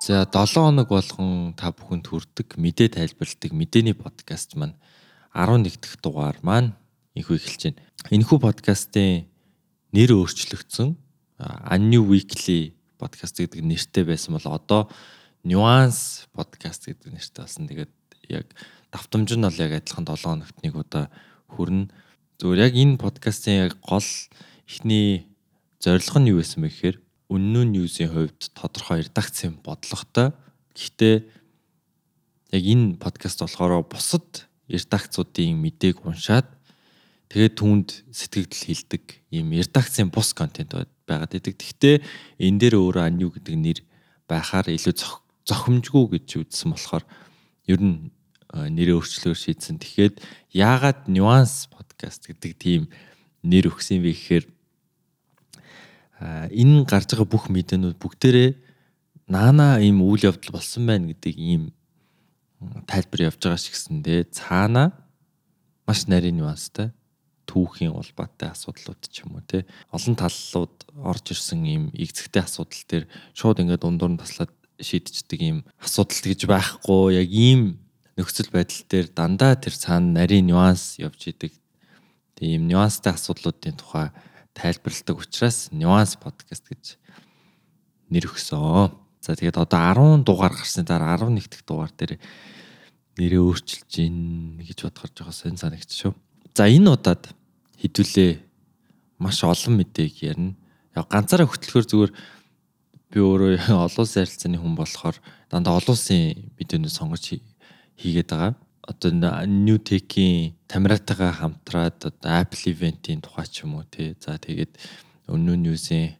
За 7 хоног болгон та бүхэнд хүрдэг мэдээ тайлбарладаг мэдээний подкаст маань 11 дахь дугаар маань инхүү эхэлж байна. Энэхүү подкастын нэр өөрчлөгдсөн Annu Weekly подкаст гэдэг нэртэй байсан бол одоо Nuance подкаст гэдэг нэртэй болсон. Тэгээд яг давтамж нь бол яг адилхан 7 хоногт нэг удаа хүрнэ. Зүгээр яг энэ подкастын яг гол эхний зорилго нь юу байсан бэ гэхээр үннүүн ньюсийн хувьд тодорхой редакцийн бодлоготой. Гэхдээ яг энэ подкаст болохоор бусад редакцуудын мэдээг уншаад тэгээд түүнд сэтгэгдэл хилдэг ийм редакцийн бус контент байгаад идэг. Гэхдээ энэ дээр өөрөө анью гэдэг нэр байхаар илүү зохимжгүй гэж үзсэн болохоор ер нь нэрээ өөрчлөөр шийдсэн. Тэгэхээр яагаад нюанс подкаст гэдэг тийм нэр өгсөн бэ гэхээр энэ гарч байгаа бүх мэдээнүүд бүгдээрээ наана ийм үйл явдал болсон байна гэдэг ийм тайлбар явж байгаа шигсэндээ цаана маш нарийн нюанстай түүхийн улбаатай асуудлууд ч юм уу те. Олон таллууд орж ирсэн ийм игцэгтэй асуудал төр шууд ингээд дундуур нь таслаад шийдчихдэг ийм асуудал гэж байхгүй. Яг ийм нөхцөл байдал дээр дандаа тэр цаана нарийн нюанс явж идэг. Тийм нюанстай асуудлуудын тухай тайлбарладаг учраас Nuance podcast гэж нэр өгсөн. За тэгээд одоо 10 дугаар гарсны дараа 11 дахь дугаар дээр нэрээ өөрчилж гин гэж бодохорж байгаа сонь санагч шүү. За энэ удаад хэдүүлээ маш олон мэдээг ярина. Яг ганцаараа хөтлөхөр зүгээр би өөрөө олон улсын харилцааны хүн болохоор дандаа олон улсын мэдээнүүд сонгож хийгээд байгаа одоо New Tech-ийн Тамираттайгаа хамтраад одоо Apple event-ийн тухай ч юм уу тий. За тэгээд өнөө ньюсийн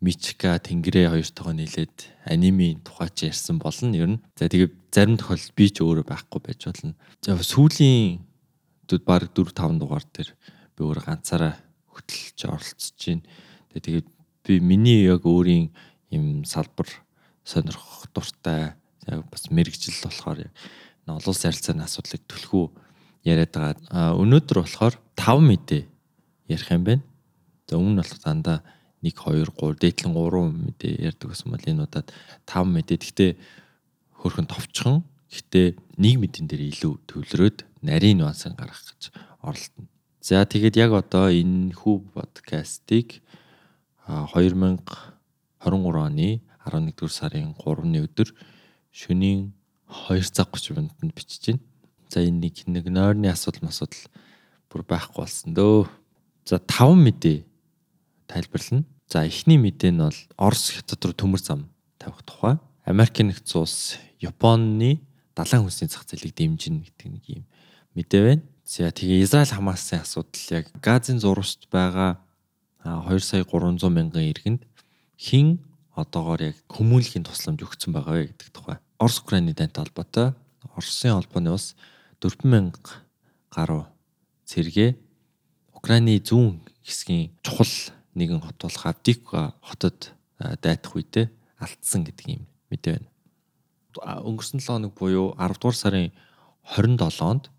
Мичка Тэнгэрээ хоёртойгоо нийлээд анимийн тухай ч ярьсан болно ер нь. За тэгээд зарим тохиолдолд би ч өөрөө байхгүй байж болно. За сүүлийн баг 4 5 дугаар дээр би өөрөө ганцаараа хөтлөж оролцож байна. Тэгээд би миний яг өөрийн юм салбар сонирхох дуртай яг бас мэрэгжил болохоор яг олон улсын харилцааны асуудлыг төлхөө яриад байгаа. Өнөөдөр болохоор 5 мэдээ ярих юм байна. За өмнө нь болох дандаа 1 2 3 дээдлэн 3 мэдээ ярьдаг гэсэн бол энэ удаад 5 мэдээ. Гэхдээ хөрхөн товчхон. Гэхдээ нэг мэдэн дээр илүү төвлөрөөд нарийн нюансыг гаргах гэж оролдоно. За тэгээд яг одоо энэ хүү подкастыг 2023 оны 11 дугаар сарын 3-ны өдөр шөнийн 2 цаг 30 минутанд бичиж байна. За энэ нэг нэг нойрны асуудал асуудал бүр байхгүй болсон дөө. За 5 мэдээ тайлбарлана. За эхний мэдээ нь бол Орос хятад руу төмөр зам тавих тухай. Америк нэгдсэн улс Японы далайн хүнсний зах зээлийг дэмжинэ гэдэг нэг юм мэдээ байна. За тэгээ Израиль Хамасын асуудал яг Газын зурваст байгаа 2 сая 300 мянган иргэнд хин одоогоор яг хүмүүнлэхийн тусламж өгсөн байгаа вэ гэдэг тухай. Орос Украины дантай холбоотой Оросын холбооны ус 4000 гаруй цэргээ Украины зүүн хэсгийн чухал нэгэн хот болох Авдивка хотод дайтах үедээ алдсан гэдэг юм мэдээ байна. Өнгөрсөн 7 хоног буюу 10 дугаар сарын 27-нд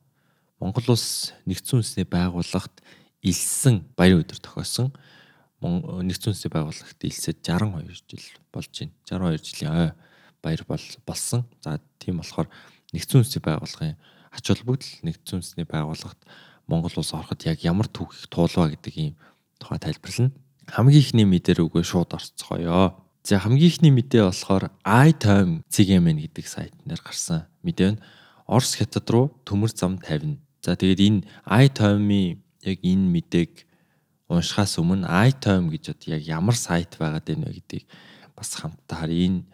Монгол улс нэгдсэн үндэсний байгууллагт илсэн баярын өдөр тохиосон нэгдсэн үндэсний байгууллагт илсээд 62 жил болж байна. 62 жилийн ой баяр бол болсон. За тийм болохоор нэгдсэн үндэсний байгууллагын ач холбогдол нэгдсэн үндэсний байгууллагт Монгол улс ороход яг ямар түүхийг туулва гэдэг ийм тухай тайлбарлана. Хамгийн ихний мэдээр үгүй шууд орцгоё. За хамгийн ихний мэдээ болохоор iTime CGMN гэдэг сайтнаар гарсан мэдээ нь Орос хятад руу төмөр зам тавина. За тэгээд энэ iTime-ийн яг энэ мэдээг уншихаас өмнө iTime гэж одоо яг ямар сайт байгаад байна вэ гэдгийг бас хамтдаа харъя. Энэ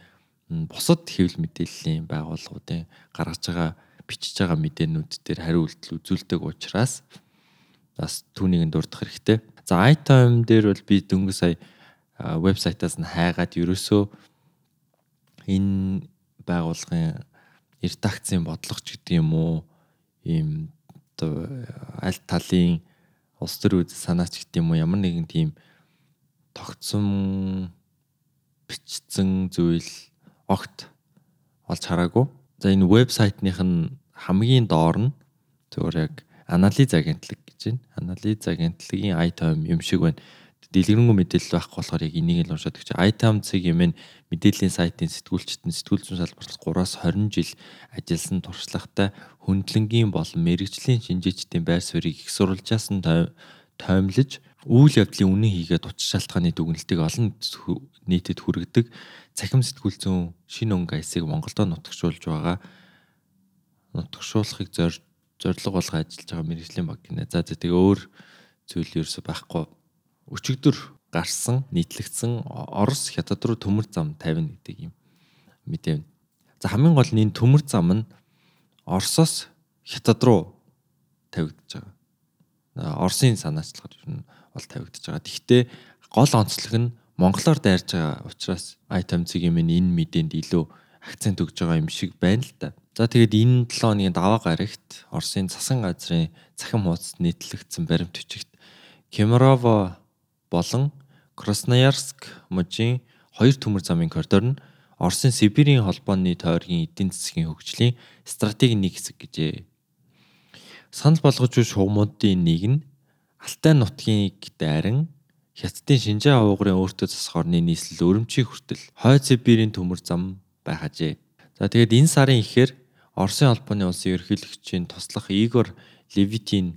бусад хэвлэл мэдээллийн байгууллагуудын гаргаж байгаа бичиж байгаа мэдээнүүд дээр хариу үйлдэл үзүүлдэг учраас бас түүнийг дурдах хэрэгтэй. За iTime дээр бол би дөнгөж сая вебсайтаас нь хайгаад ерөөсөө энэ байгууллагын редакцийн бодлого ч гэдэг юм уу ийм оо аль талын улс төр үз санаач гэдэг юм уу ямар нэгэн тийм тогтсон бичсэн зүйл огт олж хараагүй. За энэ вебсайтных нь хамгийн доор нь зөвөр яг анализ агентлаг гэж байна. Анализ агентлагийн item юм шиг байна. дэлгэрэнгүй мэдээлэл байхгүй болохоор яг энийг л уншаад гэж iTime-цэг юм мэдээллийн сайтын сэтгүүлчид нь сэтгүүл зүйн салбарт 3-аас 20 жил ажилласан туршлагатай хөндлөнгийн болон мэрэгжлийн шинжээчдийн байр суурийг их сурвалжаас нь тоймлож үйл явдлын үнэн хийгээд уч шалтгааны дүгнэлтийг олон нийтэд хүргэдэг цахим сэтгүүл зүйн шинэ өнгө аясыг Монголдо нутагшуулж байгаа нутагшуулахыг зорилго болгоо ажиллаж байгаа мэрэгжлийн баг гинэ. За тэгээ өөр зүйл ерөөсөй байхгүй өчигдөр гарсан нийтлэгдсэн Орос хятад руу төмөр зам тавина гэдэг юм мэдээ. За хамгийн гол нь энэ төмөр зам нь Оросоос хятад руу тавигдаж байгаа. Оросын санаачлагаар ер нь бол тавигдаж байгаа. Гэхдээ гол онцлог нь монголоор дайрж байгаа учраас item-цэг юм энэ мэдээнд илүү акцент өгж байгаа юм шиг байна л да. За тэгээд энэ 7 хоногийн даваа гарагт Оросын цасан газрын цахим хуудасд нийтлэгдсэн баримт бичигт Кемерово болон Красноярск мужийн хоёр төмөр замын коридор нь Оросын Сибирийн холбооны тойргийн эдийн засгийн хөгжлийн стратегийн нэг хэсэг гэжээ. Санал болгож буй шугамуудын нэг нь Алтай нутгийг дайран Хятадын Шинжаан авуугарын өөртөө засах орны нийслэл өрөмчийг хүртэл Хойд Сибирийн төмөр зам байх ажээ. За тэгээд энэ сарын ихээр Оросын холбооны улсын ерөнхийлөгчийн туслах Игор Левитин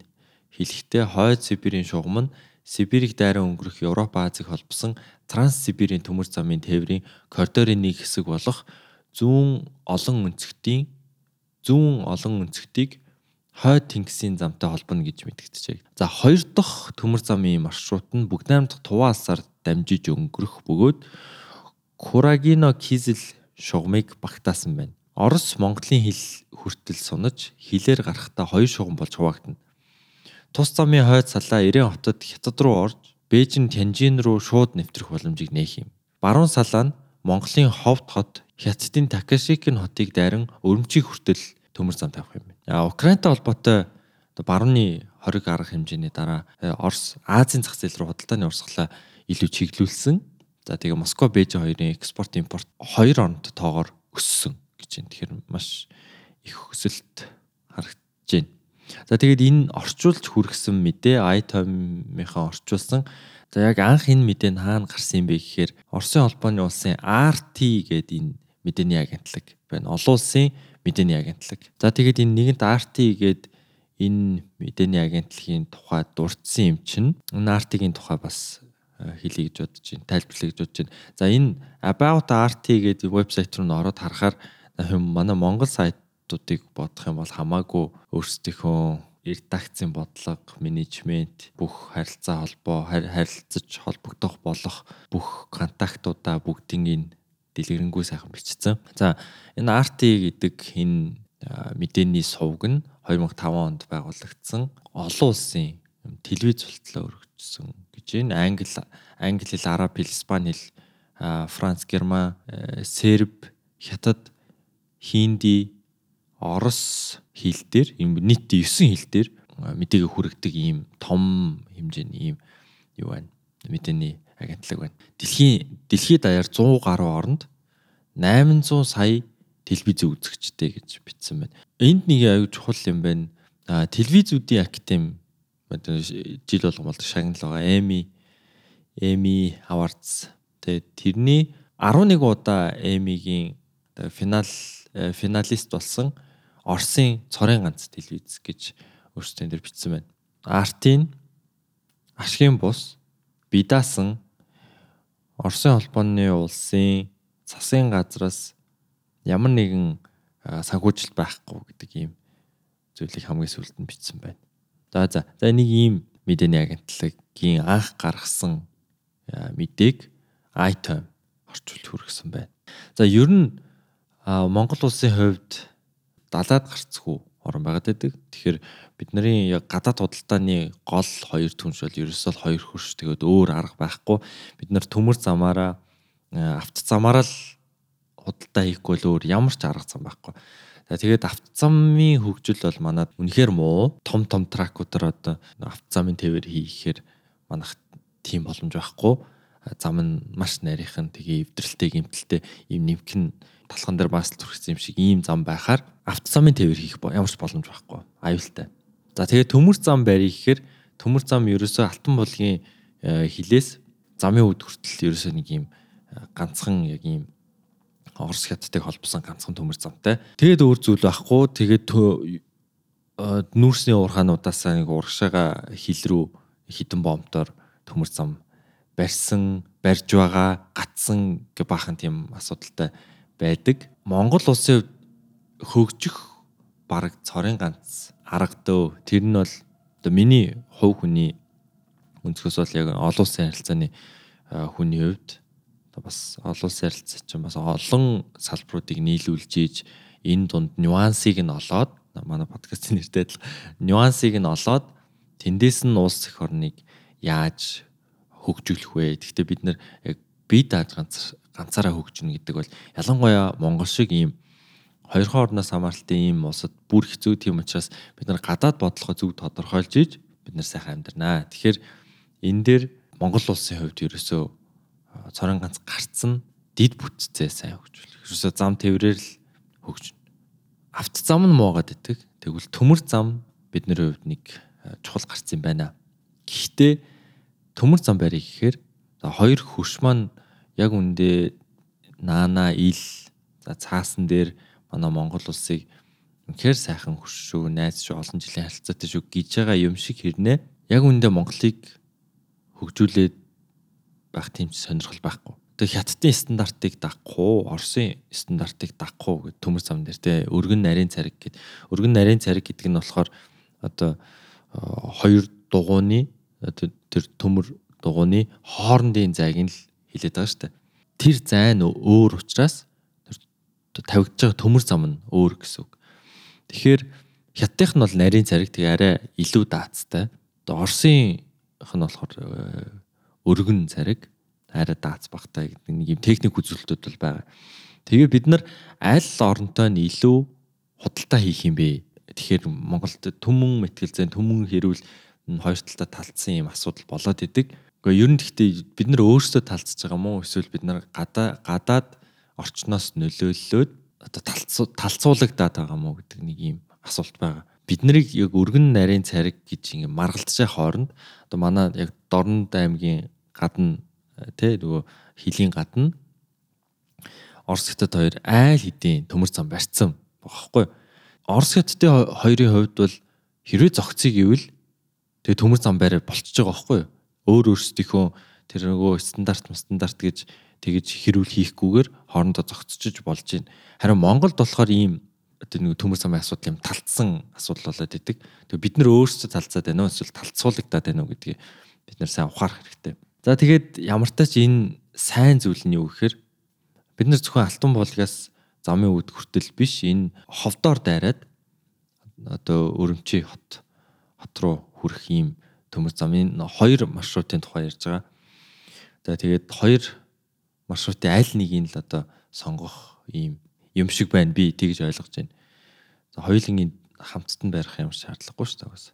хэлэхдээ Хойд Сибирийн шугам нь Сибирийг дайран өнгөрөх Европ Азийг холбосон Транссибирийн төмөр замын тээврийн коридорын нэг хэсэг болох зүүн олон өнцгтийн зүүн олон өнцгтийг хойд тэнгисийн замтай холбоно гэж мэдгдэжээ. За хоёр дахь төмөр замын маршрут нь бүгд найрамдах Туваасаар дамжиж өнгөрөх бөгөөд Курагино Кизл шугамыг багтаасан байна. Орос Монголын хэл хүртэл сунаж хилээр гарахдаа хоёр шугам болж хуваагдана. Тус замын хойд салаа Ирээн хотод хятад руу орж Бээжин Тянжин руу шууд нэвтрэх боломжийг нээх юм. Баруун салаа нь Монголын ховд хот Хятадын Такашикин хотыг дайран өрөмчийг хүртэл төмөр зам тавих юм байна. А Украинтай холбоотой барууны хориг арга хэмжээний дараа э, Орос Азийн зах зээл рүү худалдааны урсгалаа илүү чиглүүлсэн. За тэгээ Москва Бээжин хоёрын экспорт импорт хоёр онд тоогоор өссөн гэж байна. Тэгэхээр маш их өсөлт харагдаж байна. За тэгээд энэ орчуулж хүргэсэн мэдээ iTime-ийнхаа орчуулсан. За яг анх энэ мэдээ нь хаана гарсан юм бэ гэхээр Оросын холбооны улсын RT гэдэг энэ мэдээний агентлаг байна. Олон улсын мэдээний агентлаг. За тэгээд энэ нэгэнт RT гэдэг энэ мэдээний агентлагийн тухай дурдсан юм чинь энэ RT-ийн тухай бас э, хэлье гэж бодож байна. Тайлбарлая гэж бодож байна. За энэ About RT гэдэг вебсайт руу н ороод харахаар манай Монгол сайт асуудлуудыг бодох юм бол хамаагүй өөрсдийнхөө редакцийн бодлого, менежмент, бүх харилцаа холбоо, харилцаж холбогдох болох бүх контактуудаа бүгдийг дэлгэрэнгүй сайхан бичсэн. За энэ RT гэдэг энэ мэдээний сувг нь 2005 онд байгуулагдсан олон улсын телевиз болтлоо өргөжсөн гэж байна. Англи англи хэл, араб хэл, испани хэл, франц, герман, серб, хятад, хинди, Орос хэл дээр юм нийт 9 хэл дээр мэдээгээ хүргэдэг ийм том хэмжээний ийм юу байна. Мэдээний агентлаг байна. Дэлхийн дэлхийд даяар 100 гаруй оронд 800 сая телевиз үзэгчтэй гэж бичсэн байна. Энд нэг аюул чухал юм байна. А телевизүүдийн академи жил болгон болдог шагнал байгаа. Эми Эми Awards тэрний 11 удаа Эмигийн финал э, финалист болсон Оросын цорын ганц телевиз гэж өөрсдөө дээр бичсэн байна. Артын ашигын бус бидаасан Оросын холбооны улсын засгийн газраас ямар нэгэн санхүүжилт байхгүй гэдэг ийм зүйлийг хамгийн сүүлд нь бичсэн байна. За за. За нэг ийм мэдээний агентлагийн анх гаргасан мэдээг item орчуулж хүргэсэн байна. За ер нь Монгол улсын хувьд далаад гарцгүй орн байгаад байдаг. Тэгэхээр бидний яг гадаад худалдааны гол хоёр түнш бол ерөөсөө хоёр хөрш тэгээд өөр арга байхгүй. Бид нар төмөр замаараа э, авто замаараа л худалдаа хийхгүй л өөр ямар ч арга зам байхгүй. За тэгээд автозамын хөгжил бол манад үнэхээр муу. Том том тракуудаар одоо автозамын тээвэр хийхээр манах тийм боломж байхгүй. Зам нь маш нарийнхан тэгээ эвдрэлтэй гимтэлтэй ийм нэмхэн талхан дээр бас зүрхсэн юм шиг ийм зам байхаар автозамын тээвэр хийх ямар ч боломж байхгүй. Аюултай. За тэгээ төмөр зам барих гэхээр төмөр зам ерөөсөө алтан булгийн э, хилээс замын үд хүртэл ерөөсөө нэг юм ганцхан яг юм Орос хятадтай холбосон ганцхан төмөр замтай. Тэгээд өөр зүйл байхгүй. Тэгээд нүүрсний уурхаануудаас нэг урагшаага хил рүү хідэн бомбтоор төмөр зам барьсан, барьж байгаа, гатсан гэ баахан тийм асуудалтай байдаг. Монгол улсын хөгжих бараг цорын ганц арга дөө. Тэр нь бол оо миний хувь хүний өнцгөөс бол яг олон улсын харилцааны хүний хувьд бас олон улсын харилцаа чинь бас олон салбаруудыг нийлүүлж ийж энэ дунд нюансыг нь олоод манай подкастын нэртэй адил нюансыг нь олоод тэндээс нь улс эх орныг яаж хөгжүүлэх вэ? Гэхдээ бид нэр яг бие дааж ганц ганцаараа хөгжинө гэдэг бол ялангуяа Монгол шиг ийм хоёр хоорондоос хамааралтай ийм улсад бүр хэцүү тийм учраас бид нар гадаад бодлогоо зөв тодорхойлж ийж бид нар сайхан амьдрнаа. Тэгэхээр энэ дээр Монгол улсын хувьд ерөөсөө цорын ганц гарцсан дид бүтцээ сайн хөгжүүлэх. Ерөөсөө зам тээврээр л хөгжинэ. Авт зам нь муугаад идэг. Тэгвэл төмөр зам бидний хувьд нэг чухал гарц юм байна. Гэхдээ төмөр зам барих гэхээр за хоёр хөрш маань яг үндэ наана ил за цаасан дээр манай Монгол улсыг үнэхээр сайхан хөрш шүү, найз шүү, олон жилийн харилцаатай шүү гэж байгаа юм шиг хэрнээ яг үндэ Монголыг хөгжүүлээд байх тийм сонирхол байхгүй. Тэгээ хятадын стандартыг дагахгүй, Оросын стандартыг дагахгүй гэдэг төмөр зам дээр те өргөн нарийн цариг гэд. Өргөн нарийн цариг гэдэг нь болохоор одоо хоёр дугууны тэр төмөр дугууны хоорондын зайг нь л хилээд байгаа шүү дээ. Тэр зай нь өөр учраас тэр тавигдж байгаа төмөр зам нь өөр гэсэн үг. Тэгэхээр хятадынх нь бол нарийн цариг тэгээ арай илүү даацтай. Одоо Оросынх нь болохоор э, өргөн цариг арай даац багтай гэдэг нэг юм техник үзүүлэлтүүд бол байгаа. Тэгээ бид нар аль оронтой нь илүү худалдаа хийх юм бэ? Тэгэхээр Монголд төмөн мэтгэл зэн төмөн хэрүүл хоёр талдаа талцсан юм асуудал болоод идэг. Гэхдээ ер нь гэхдээ бид нар өөрсдөө талцж байгаа мó эсвэл бид нар гадаа гадаад орчноос нөлөөллөөд одоо талцуулагдаад байгаа мó гэдэг нэг юм асуулт байгаа. Бид нарыг яг өргөн нарийн цариг гэж ингэ маргалдаж хооронд одоо манай яг Дорнод аймгийн гадна тий нөгөө хилийн гадна Орос хятад хоёр айл хэдийн төмөр зам барьцсан багхгүй. Орос хятадын хоёрын хувьд бол хэрвээ зөгцгийг ивэл Тэгээ төмөр зам барай болчихж байгаа байхгүй юу? Өөр өөрсдийнхөө тэр нөгөө стандарт стандарт гэж тэгэж хэрүүл хийхгүйгээр хоорондоо зогцчиж болж байна. Харин Монголд болохоор ийм одоо нэг төмөр замын асуудал юм талцсан асуудал болоод идэг. Тэгээ бид нар өөрсдөө талцаад байна уу эсвэл талцуулагдаад байна уу гэдгийг бид нар сайн ухаарах хэрэгтэй. За тэгээд ямар тач энэ сайн зүйл нь юу гэхээр бид нар зөвхөн алтан болгоос замын үд хүртэл биш энэ ховдоор дайраад одоо өрөмчий хот хот руу хүрэх ийм төмөр замын хоёр маршрутын тухай ярьж байгаа. За тэгээд хоёр маршрутын аль нэгийг л одоо сонгох ийм юм шиг байна би тэгж ойлгож байна. За хоёулынгийн хамтд нь барих юм шаардлагагүй шүү дээ бас.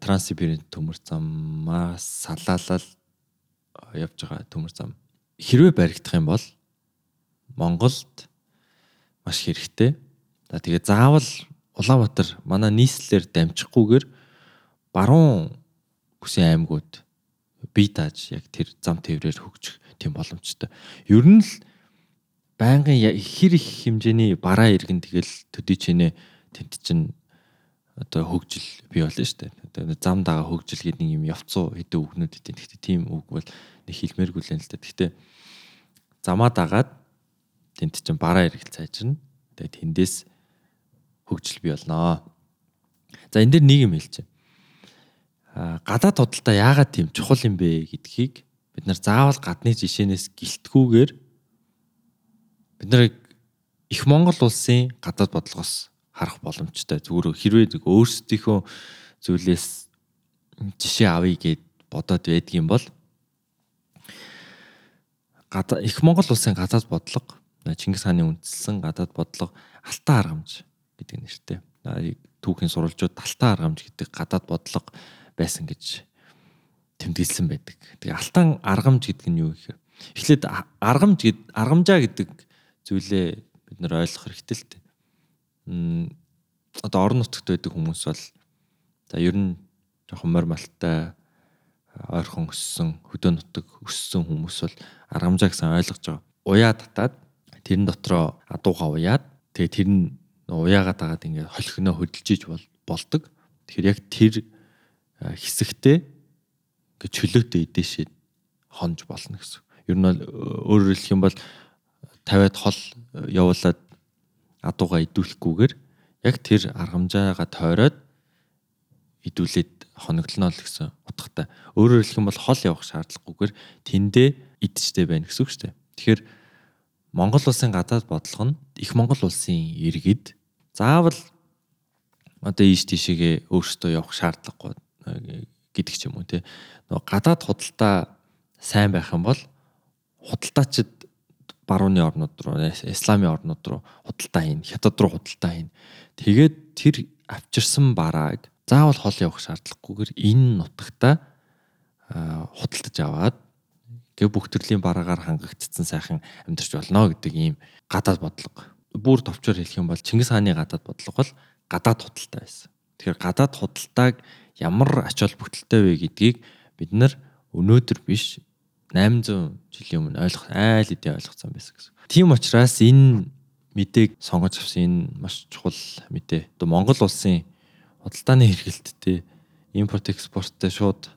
Транссибирийн төмөр замаас салаалал явж байгаа төмөр зам. Хэрвээ баригдах юм бол Монголд маш хэрэгтэй. За тэгээ заавал Улаанбаатар манай нийслэлээр дамжихгүйгээр баруун бүсийн аймагуд бие тааж яг тэр зам тээврээр хөгжих тийм боломжтой. Ер нь л байнгын хэр их хэмжээний бараа иргэн тэгэл төдий чинээ тэнд чин одоо хөгжил бий болно шүү дээ. Одоо зам дагаа хөгжил гэдэг нэг юм явцуу хэдэн үгнүүд идэв. Гэхдээ тийм үг бол нэг хэлмээргүй л юм л да. Гэхдээ замаа дагаад тэнд чин бараа иргэл цайжирна. Тэгээ тэндээс хөгжил бий болноо. За энэ дэр нэг юм хэлчихэ гадаад худалдаа яагаад тийм чухал юм бэ гэдгийг бид нар заавал гадны жишээнээс гэлтгүүгээр бид нар их Монгол улсын гадаад бодлогоос харах боломжтой. Зүгээр хэрвээ өөрсдийнхөө зүйлээс жишээ авъя гэд бодоод байдгийн бол гадаа их Монгол улсын гадаад бодлого Чингис хааны үндсэн гадаад бодлого алтан аргамж гэдэг нэртэй. Түүхийн сурвалжууд алтан аргамж гэдэг гадаад бодлого байсан гэж тэмдэглэсэн байдаг. Тэгээ алтан аргамж гэдэг нь юу гэхээр эхлээд аргамж гэд аргамжаа гэдэг зүйлээ бид нэр ойлгох хэрэгтэй л дээ. М одоо орон нутгад байдаг хүмүүс бол за ер нь жоохон морь малттай ойрхон өссөн хөдөө нутаг өссөн хүмүүс бол аргамжаа гэсэн ойлгож байгаа. Уяа татаад тэрэн дотроо адууга уяад тэгээ тэр нь уяагаад агаад ингээд холхиноо хөдөлж иж болдог. Тэгэхээр яг тэр хэсэгтээ ингээд чөлөөтэй эдээшээ хонж болно гэсэн. Ер нь бол өөрөөр хэлэх юм бол тавиад хол явуулаад адууга идүүлэхгүйгээр яг тэр аргамжаагаа тойроод идүүлээд хоногдлно л гэсэн утгатай. Өөрөөр хэлэх юм бол хол явах шаардлагагүйгээр тэндээ идчихтэй байна гэсэн үг шүү дээ. Тэгэхээр Монгол улсын гадаад бодлого нь их Монгол улсын иргэд заавал одоо ийш тийшээгээ өөрсдөө явах шаардлагагүй гэдэг ч юм уу те. Нөгөө гадаад худалдаа сайн байх юм бол худалдаачид барууны орнууд руу, исламын орнууд руу худалдаа хийн, хятад руу худалдаа хийн. Тэгээд тэр авчирсан барааг заавал хол явах шаардлагагүйгээр энэ нутагта худалдаж аваад гэ бүх төрлийн бараагаар хангагдсан сайхан амьдарч болно гэдэг ийм гадаад бодлого. Бүр товчоор хэлэх юм бол Чингис хааны гадаад бодлого бол гадаад худалдаа байсан. Тэгэхээр гадаад худалдааг ямар ач холбогдолтой вэ гэдгийг бид нар өнөөдөр биш 800 жилийн өмнө ойлгох айл хэдийн ойлгоцсон байсан гэсэн. Тийм учраас энэ мэдээг сонгож авсан энэ маш чухал мэдээ. Одоо Монгол улсын худалдааны хэрэгэлттэй импорт экспорттой шууд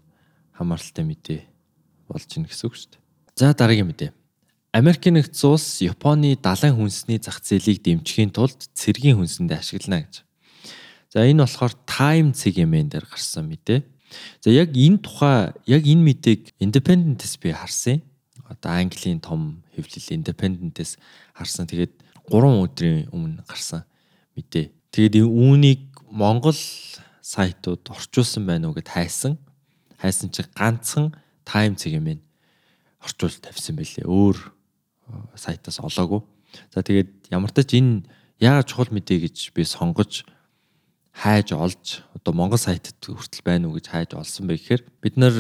хамааралтай мэдээ болж ийн гэсэн үг шүү дээ. За дараагийн мэдээ. Америкийн нэгдсэн улс Японы далайн хүнсний зах зээлийг дэмжихийн тулд цэргийн хүнсэндээ ашиглана гэж. За энэ болохоор Time CGM-ээр дээр гарсан мэдээ. За яг энэ тухай яг энэ мэдээг Independent-с би харсан. Одоо Английн том хэвлэл Independent-с харсан. Тэгээд 3 өдрийн өмнө гарсан мэдээ. Тэгээд үүнийг Монгол сайтууд орчуулсан байна уу гэд хайсан. Хайсан чи ганцхан Time цэгийн орчуулж тавьсан байлээ. Өөр э, сайтаас олоогүй. За тэгээд ямар ч энэ яагаад чухал мэдээ гэж би сонгож хайж олж одоо Монгол сайтад хүртэл байна уу гэж хайж олсон бай гэхээр бид нар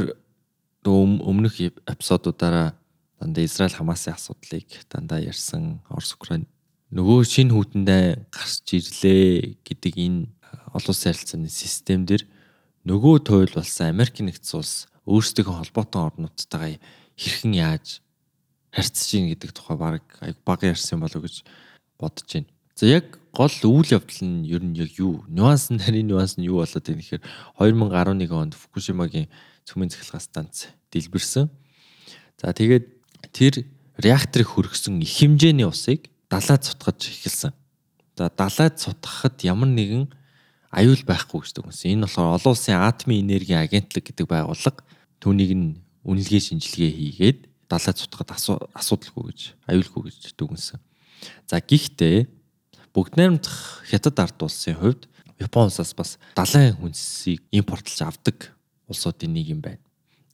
өмнөх эпизодуудаараа дандаа Израиль Хамасын асуудлыг дандаа ярьсан Орос Украин нөгөө шинэ хүүтэндээ гарч ирлээ гэдэг энэ олон улсын харилцааны систем дээр нөгөө туйл болсон Америк нэгдсэн улс өөрсдийнхөө холбоотой орнуудтайгаа хэрхэн яаж харьцаж ийн гэдэг тухай баг баг ярьсан болов гэж бодож байна. За яг гол үйл явдал нь ер нь яг юу? Нюанс нь нарийн нюанс нь юу болоод байна гэхээр 2011 онд Фукушимагийн цөмийн цахилгаан станц дэлбэрсэн. За тэгээд тэр реакторыг хөргсөн их хэмжээний усыг далайд цутгаж эхэлсэн. За далайд цутгахад ямар нэгэн аюул байхгүй гэж дүгнсэн. Энэ болохоор олон улсын атомын энергийн агентлаг гэдэг байгууллага түүнийг нь үнэлгээ шинжилгээ хийгээд далайд цутгаад асуудалгүй гэж аюулгүй гэж дүгнсэн. За гэхдээ бүгд найрамдах хятад ард улсын хувьд Япон улсаас бас далайн хүнсийг импортлж авдаг улсуудын нэг юм байна.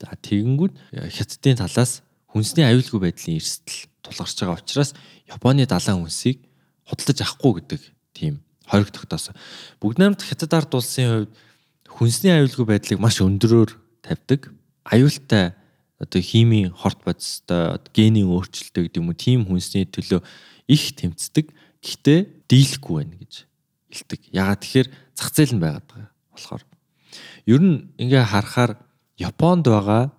За тэгэнгүүт хятадын талаас хүнсний аюулгүй байдлын эрсдэл тулгарч байгаа учраас Японы далайн хүнсийг худалдаж авахгүй гэдэг тийм хориг тогтоосон. Бүгд найрамд хятад ард улсын хувьд хүнсний аюулгүй байдлыг маш өндөрөөр тавьдаг. Аюултай одоо химийн хорт бодистой генийн өөрчлөлтөө гэдэг юм уу тийм хүнсний төлөө их тэмцдэг. Гэхдээ дийлэхгүй байна гэж хэлдэг. Ягаад тэгэхээр зах зээл нь байгаад байгаа болохоор. Ер нь ингээ харахаар Японд байгаа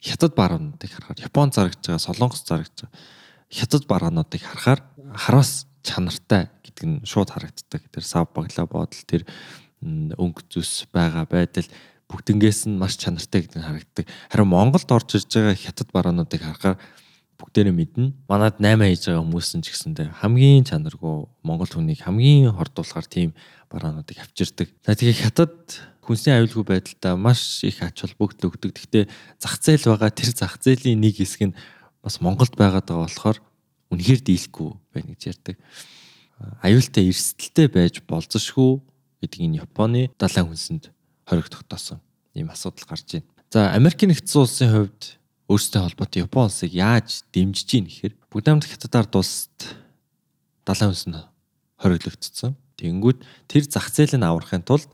хятад баруунуудыг харахаар Япон зарагч байгаа, Солонгос зарагч байгаа хятад баруунуудыг харахаар хараас чанартай гэдэг нь шууд харагддаг. Тэр сав баглаа бодол тэр өнгө зүс байгаа байдал бүгднгээс нь маш чанартай гэдэг нь харагддаг. Харин Монголд орж ирж байгаа хятад баруунуудыг харахаар бүгдээрээ мэднэ. Манад 8 хийж байгаа хүмүүс нь ч гэсэндээ хамгийн чанаргүй Монгол хүнийг хамгийн хордуулахар тийм баруунуудыг авчирдаг. За тэгээ хятад хүнсний аюулгүй байдалтай маш их ач холбогдол өгдөг. Гэхдээ зах зээл байгаа тэр зах зээлийн нэг хэсэг нь бас Монголд байгаад байгаа болохоор үнэхээр дийлэхгүй байна гэж ярьдаг. Аюултай эрсдэлтэй байж болзошгүй гэдэг энэ Японы далайн хүнсэнд хориг тогтоосон ийм асуудал гарч байна. За Америкийн нэгдсэн улсын хувьд өөрсдөө холбоотой Япон улсыг яаж дэмжиж гин гэхээр бүгд хамт хятад ард улсад далайн хүнсэнд хориглогдсон. Тэнгүүд тэр зах зээлийг аврахын тулд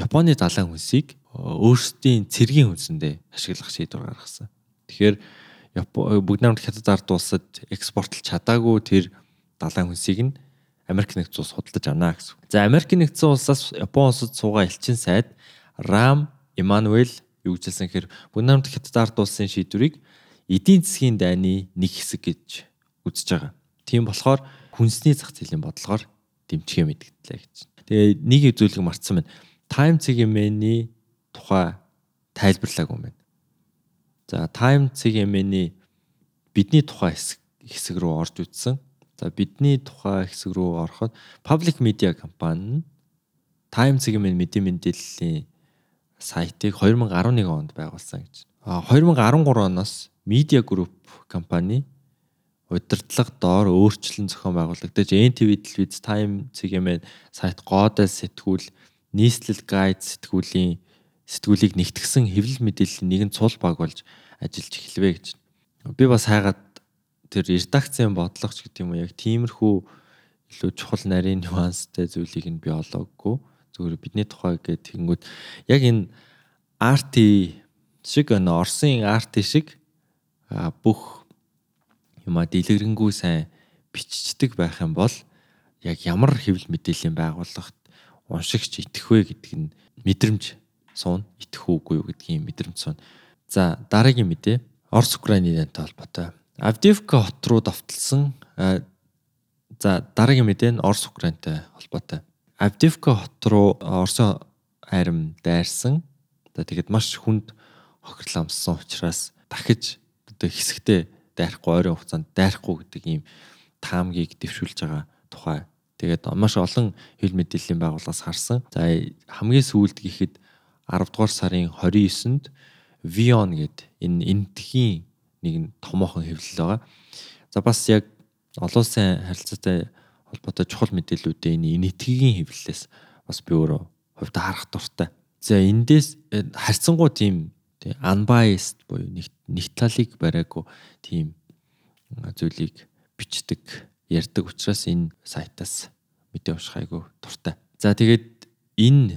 Японы далайн хүнсийг өөрсдийн цэргийн хүнсэндээ ашиглах шийдвэр гаргасан. Тэгэхээр бүгд найрамд хятад ард улсад экспортлж чадаагүй тэр далайн хүнсийг нь Америк нэгдсэн улс худалдаж авна гэсэн. За Америк нэгдсэн улсаас Япон улсад суугаа элчин сайд Рам Эммануэл юу гэжсэн гэхээр Бүгд намд хятад ард улсын шийдвэрийг эдийн засгийн дайны нэг хэсэг гэж үзэж байгаа. Тийм болохоор хүнсний зах зээлийн бодлогоор дэмжихээ мэдгдлээ гэж. Тэгээ нэг зүйлийг мартсан байна. Time CGM-ийн тухай тайлбарлаагүй юм байна. За Time CGM-ийн бидний тухай хэсэг хэсэг рүү орж үтсэн. За бидний тухай хэсэг рүү ороход public media компани Time CGM-ийн мэдээ мэдээллийн сайтыг 2011 онд байгуулсан гэж. А 2013 оноос Media Group компани удирдлага доор өөрчлөн зохион байгуулагдаж NTV телевиз Time CGM сайт Godel сэтгүүл нийслэл гайд сэтгүүлийн сэтгүүлийг нэгтгсэн хэвлэл мэдээллийн нэгэн цул баг болж ажиллаж эхэлвэ гэж. Би бас хайгаад тэр редакцийн бодлогоч гэдэг юм уу яг тиймэрхүү илүү чухал нарийн нюанстай зүйлийг нь би олоогүй зүгээр бидний тухай гэдэг тэгэнгүүт яг энэ RT шиг энэ Орсын RT шиг бүх юма дэлгэрэнгүй сайн биччихдэг байх юм бол яг ямар хэвлэл мэдээллийн байгууллагт уншигч итгэх вэ гэдэг нь мэдрэмж суун итгэх үгүй юу гэдгийг мэдрэмж суун. За дараагийн мэдээ Орос Украины дантай холбоотой. Авдивка хот руу давталсан за дараагийн мэдээ нь Орос Украинтай холбоотой. Авдивка хот руу Оросын арим дайрсан. Тэгээд маш хүнд хохирол амссан учраас дахиж одоо хэсэгтээ дайрахгүй ойрын хугацаанд дайрахгүй гэдэг ийм таамгийг дэвшүүлж байгаа тухай. Тэгээд маш олон хэл мэдээллийн байгууллагаас харсан. За хамгийн сүүлд гэхэд 10 дугаар сарын 29-нд Vion гэд энэ энтхийн нэг томоохон хэвлэл байгаа. За бас яг олон улсын харилцаатай холбоотой чухал мэдээллүүдээ энэ энэтхгийн хэвлэлээс бас би өөрөө хувьд харах дуртай. За эндээс э, харьцангуй тийм тий unbiased буюу нэг талыг бариагүй тийм зүйлийг бичдэг ярьдаг учраас энэ сайтаас мэдээ унших айгу дуртай. За тэгээд энэ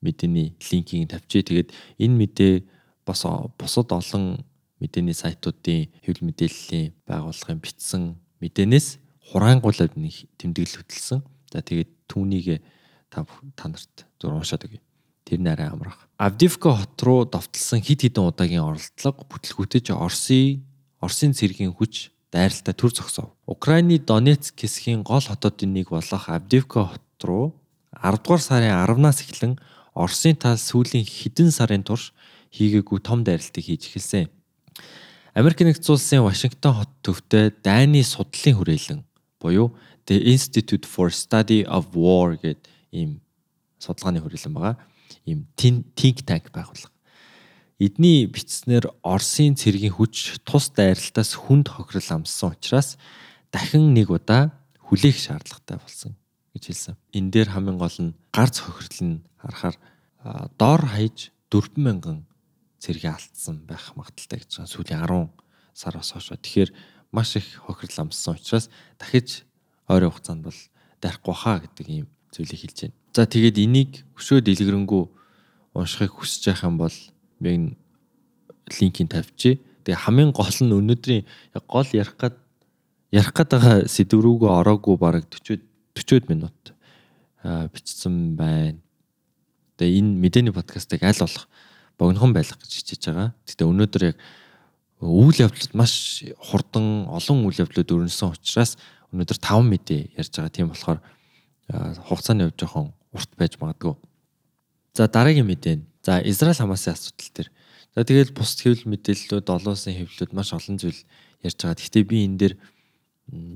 мэдээний линкийг тавьчих. Тэгээд энэ мэдээ бас бусад олон мэдээний сайтуудын хэвлэл мэдээллийн байгууллагын бичсэн мэдээнээс хураангуулаад нэг тэмдэглэл хөтэлсэн. За тэгээд түүнийг та та нарт зур уншаад өгье. Тэр нь арай амрах. Авдивка хот руу довтлсон хид хідэн удаагийн оролдлого бүтлгүүтэж Оросын Оросын цэргийн хүч дайралтай төр зогсов. Украины Донецк хэсгийн гол хотуудын нэг болох Авдивка хот руу 10 дугаар сарын 10-наас эхлэн Оросын тал сүүлийн хэдэн сарын турш хийгээгүй том дайралтыг хийж эхэлсэн. Америк нэгдсэн улсын Вашингтон хот төвтэй дайны судлалын хүрээлэн буюу The Institute for Study of War гэдэг ийм судалгааны хүрээлэн байгаа. Ийм think tank байгууллага. Эдний бичснээр Оросын цэргийн хүч тус дайралтаас хүнд хохирол амссан учраас дахин нэг удаа хүлээх шаардлагатай болсон гэж хэлсэн. Энэ дээр хамгийн гол нь гарц хохирол нь харахаар доор хаяж 40000 цэргийн алдсан байх магадaltaй гэж байна. Сүүлийн 10 сараас хойш. Тэгэхээр маш их хохирол амссан учраас дахиж ойрын хугацаанд бол дайрахгүй хаа гэдэг ийм зүйлийг хэлж байна. За тэгээд энийг өшөө дэлгэрэнгүй уншихыг хүсэж байх юм бол би линкийг тавьчих. Тэгээ хамгийн гол нь өнөөдрийн гол ярих гад ярих гад байгаа сэдв рүүгээ ороогүй бараг 40 40 минут бичсэн байна. Тэгээ энэ мэдээний подкастыг аль болох богинохон байлгах гэж хичээж байгаа. Гэтэ өнөөдөр яг үйл явдлууд маш хурдан олон үйл явдлууд өрнөсөн учраас өнөөдөр 5 мэдээ ярьж байгаа. Тийм болохоор хугацааны хувьд жоохон урт байж магадгүй. За дараагийн мэдээ. За Израиль Хамасын асуудал төр. За тэгээд бус хэвлэл мэдээллүүд олон улсын хэвлэлүүд маш олон зүйл ярьж байгаа. Гэхдээ би энэ дээр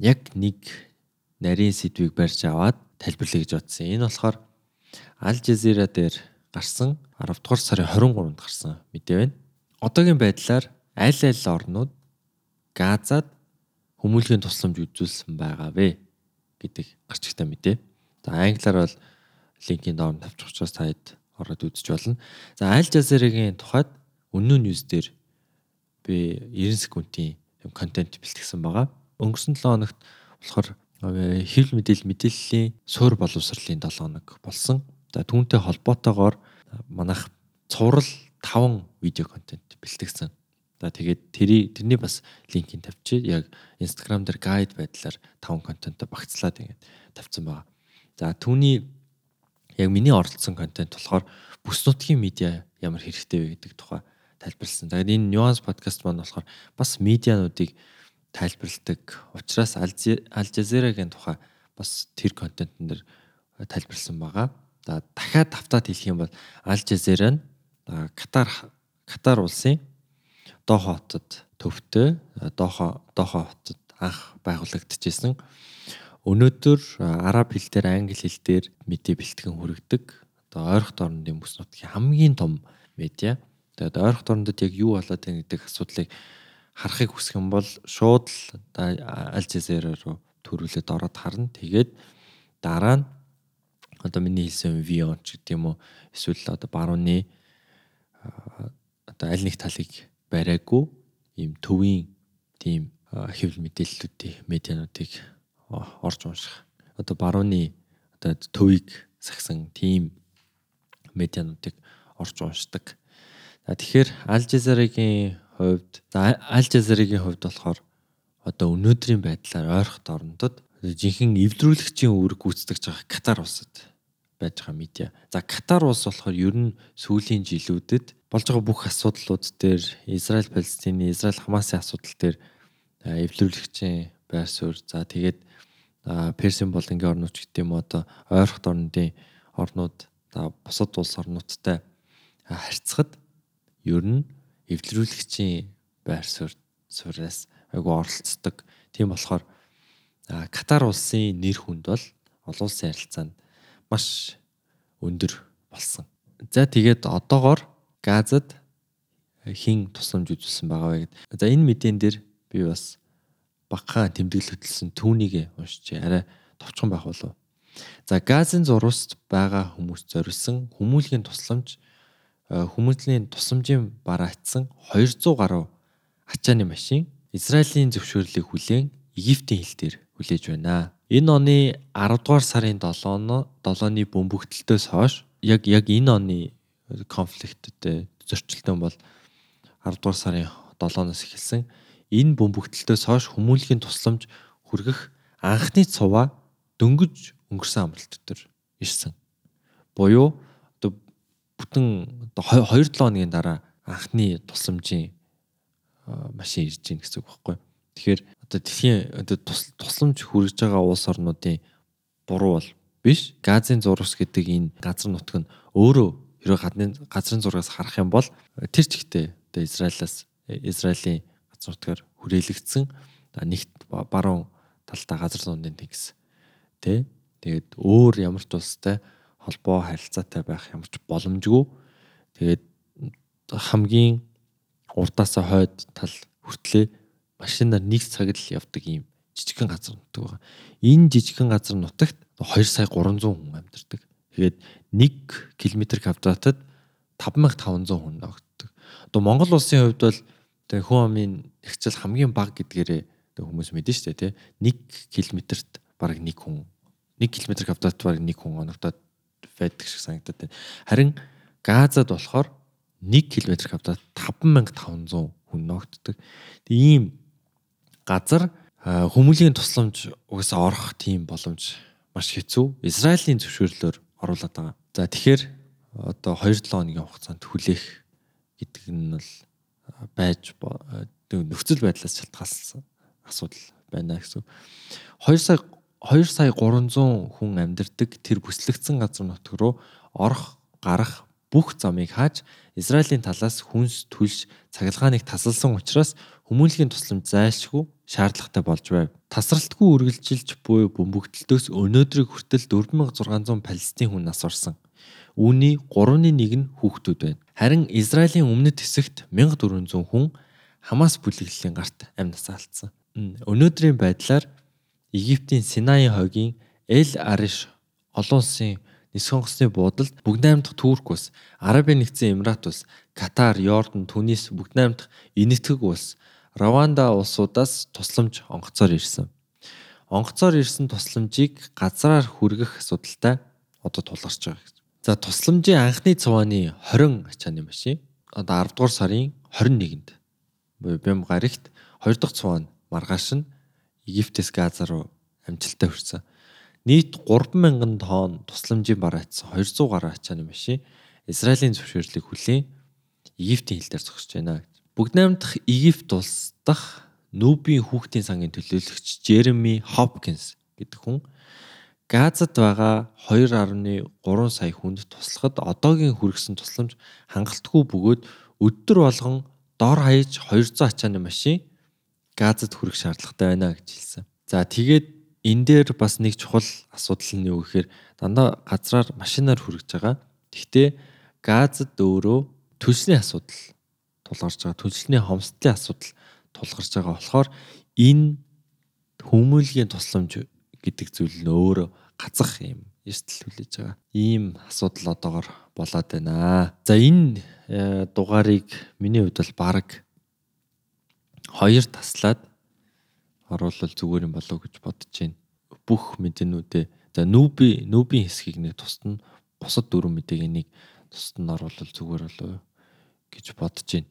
яг нэг нарийн сэдвийг барьж аваад тайлбарлая гэж бодсон. Энэ болохоор Аль Жазира дээр гарсан 10 дугаар сарын 23-нд гарсан мэдээ байна. Одоогийн байдлаар аль аль орнууд Газад хүмүүлгийн тусламж үзүүлсэн байгаа вэ гэдэг гарчигтай мэдээ. За англиар бол линкийн доор тавьчих учраас та хэд ороод үзэж болно. За аль жазирагийн тухайд өнөө ньюс дээр би 90 секундын контент бэлтгэсэн байгаа. Өнгөрсөн 7 хоногт болохоор хэвлэл мэдээлэл мэдээллийн суур боловсролын 7 хоног болсон. За түүнтэй холбоотойгоор манайх цуврал 5 видео контент бэлтгэсэн. За тэгээд тэрий тэрний бас линкийг тавьчих. Яг Instagram дээр гайд байдлаар 5 контентоо багцлаад ингээд тавьсан байгаа. За түүний яг миний оролцсон контент болохоор бүс нутгийн медиа ямар хэрэгтэй вэ гэдэг тухай тайлбарласан. Тэгээд энэ нюанс подкаст маань болохоор бас медиануудыг тайлбарладаг. Учираас Аль Жазирагийн тухай бас тэр контентн дээр тайлбарлсан байгаа. За дахиад тавтаад хэлэх юм бол Аль Жазира нь Катар Катар улсын Дохо хотод төвтэй Дохо Дохо хотод анх байгуулагдчихсэн. Өнөөдөр араб хэл дээр англи хэл дээр мэдээ бэлтгэн хүргэдэг. Одоо ойрхон орнын бүс нутгийн хамгийн том медиа. Тэгээд ойрхон орнодод яг юу болоод байна гэдэг асуудлыг харахыг хүсэх юм бол шууд л Аль Жазира руу төрүүлээд ороод харна. Тэгээд дараа нь одоо миний хэлсэн Vion ч гэдэг юм уу эсвэл одоо барууны одоо аль нэг талыг бариагүй ийм төвийн тийм хэвлэл мэдээллүүдийн медиануудыг орж унших. Одоо барууны одоо төвийг сагсан тийм медиануудыг орж уншдаг. За тэгэхээр Аль Жазирагийн хувьд Аль Жазирагийн хувьд болохоор одоо өнөөдрийн байдлаар ойрхот орнодод жинхэнэ эвдрүүлэгчийн үүрэг гүйцэтгэж байгаа Катар улсад байж байгаа медиа. За Катар улс болохоор ер нь сүүлийн жилүүдэд болж байгаа бүх асуудлууд дээр Израиль Палестины, Израиль Хамасын асуудал дээр эвлэрүүлэгчийн байр суурь. За тэгээд Персийн болонгийн орнууд гэдэг юм одоо ойрхот орнуудын орнууд за бусад улс орнуудтай харьцахад ер нь эвлэрүүлэгчийн байр суурь суураас айгу оролцдог. Тийм болохоор Катар улсын нэр хүнд бол олон улсын харилцаанд маш өндөр болсон. За тэгээд одоогоор Газад хин тусламж үзүүлсэн байгаа вэ гэд. За энэ мэдэн дээр би бас багахан тэмдэглэл хөтөлсөн түүнийг уншиж арай товчхон байх болов. За Газын зурваст байгаа хүмүүс зориулсан хүмүүлийн тусламж хүмүүлийн тусламжийн бараацсан 200 гаруй ачааны машин Израилийн зөвшөөрлийг хүлээн Египтийн хил дээр хүлээж байна. Энэ оны 10 дугаар сарын 7-ны 7-ны бөмбөгдөлтөөс хойш яг яг энэ оны конфликттэй зөрчилдөөн бол 10 дугаар сарын 7-оос эхэлсэн. Энэ бөмбөгдөлтөөс хойш хүмүүнлэгийн тусламж хүргэх анхны цуваа дөнгөж өнгөрсөн амралт төр ирсэн. Буюу одоо бүтэн 2 7 хоногийн дараа анхны тусламжийн машин ирж гин гэсэн үг байхгүй. Тэгэхээр одоо дэлхийн одоо тусламж хүргэж байгаа улс орнуудын буруу бол биш. Газын зурвас гэдэг энэ газар нутг нь өөрөө хэрэг гадны газрын зургаас харах юм бол тэр чигтээ одоо Израилаас Израилийн газар нутгаар хүрээлэгдсэн. Нэгт баруун талдаа газар зууны тэнгис тэ? Тэгээд өөр ямар ч улстай холбоо харилцаатай байх ямар ч боломжгүй. Тэгээд хамгийн урдаасаа хойд тал хүртлээ машинаар нэг цагт л явдаг ийм жижигхэн газар нутаг байгаа. Энэ жижигхэн газар нутагт 2 сая 300 хүн амьдардаг. Тэгээд 1 км квадратад 5500 хүн ногддог. Одоо Монгол улсын хувьд бол тэг хүн амын ихчил хамгийн бага гэдгээрээ хүмүүс мэдэн штэ тий 1 км-т бараг 1 хүн 1 км квадрат бараг 1 хүн оногдоод байдаг шиг санагдаад байна. Харин Газад болохоор 1 км квадрат 5500 хүн ногддог. Тэг ийм газар хүмүүлийн тусламж угаасаа орох тийм боломж маш хэцүү. Израилийн зөвшөөрлөөр оруулаад байгаа. За тэгэхээр одоо 2-7 хоногийн хугацаанд хүлээх гэдэг нь бол байж нөхцөл байдлаас шалтгаалсан асуудал байна гэсэн. 2 сая 2 сая 300 хүн амьдардаг тэр бүслэгдсэн газар нутг руу орох гарах бүх замыг хааж Израилийн талаас хүнс түлш цахилгааныг тасалсан учраас хүмүүнлэгийн тусламж зайлшгүй шаардлагатай болж байв. Тасралтгүй үргэлжилж буй бөмбөгдөлтөөс өнөөдрийг хүртэл 4600 Палестин хүн нас орсон. Үүний 3-ны 1 нь хүүхдүүд байна. Харин Израилийн өмнөд хэсэгт 1400 хүн Хамас бүлэглэлийн гарт амь насаа алдсан. Өнөөдрийн байдлаар Египтийн Синай хойгийн Эл Ариш олон улсын нисхэн хосны буудалд бүгд найрамдах Турк улс, Арабын нэгдсэн Эмират улс, Катар, Йордан, Түнис бүгд найрамдах Энэтхэг улс, Раванда улсуудаас тусламж онгоцоор ирсэн. Онгоцоор ирсэн тусламжийг газраар хүргэх асуудалтай одоо тулгарч байгаа гэсэн. За тусламжийн анхны цувааны 20 ачааны машин одоо 10 дугаар сарын 21-нд Бям гарагт 2 дахь цуваа маргааш нь Египтээс Газа руу амжилттай хүрсэн. Нийт 3000 тонн тусламжийн бараацсан 200 гаруй ачааны машин Израилийн зөвшөөрлийг хүлээн Египтийн хил дээр зогсож байна гэж. Бүгд найрамдах Египт улс дах Нүүбийн хүүхдийн сангийн төлөөлөгч Жереми Хопкинс гэдэг хүн Газад байгаа 2.3 сая хүнд туслахад одоогийн хүргэсэн тусламж хангалтгүй бөгөөд өдөр болгон дор хаяж 200 ачааны машин Газад хүрэх шаардлагатай байна гэж хэлсэн. За тэгээд энэ дээр бас нэг чухал асуудал нь юу гэхээр дандаа газраар машинаар хүрэж байгаа. Гэхдээ Газад өөрөө төлсний асуудал тулгарч байгаа. Төлсний хомсдлын асуудал тулгарч байгаа болохоор энэ хүмүүлгийн тусламж гэдэг зүйл нь өөрөө гацах юм эрсдэл хүлээж байгаа. Ийм асуудал одоогор болоод байна. За энэ э, дугаарыг миний хувьд бол баг хоёр таслаад оруулал зүгээр юм болов гэж бодож байна. Бүх мэдээнүүдээ за нүүби нүүбийн хэсгийг нэг тусад нь бусад дөрвөн мэдээг энийг тусад нь оруулал зүгээр болов гэж бодож байна.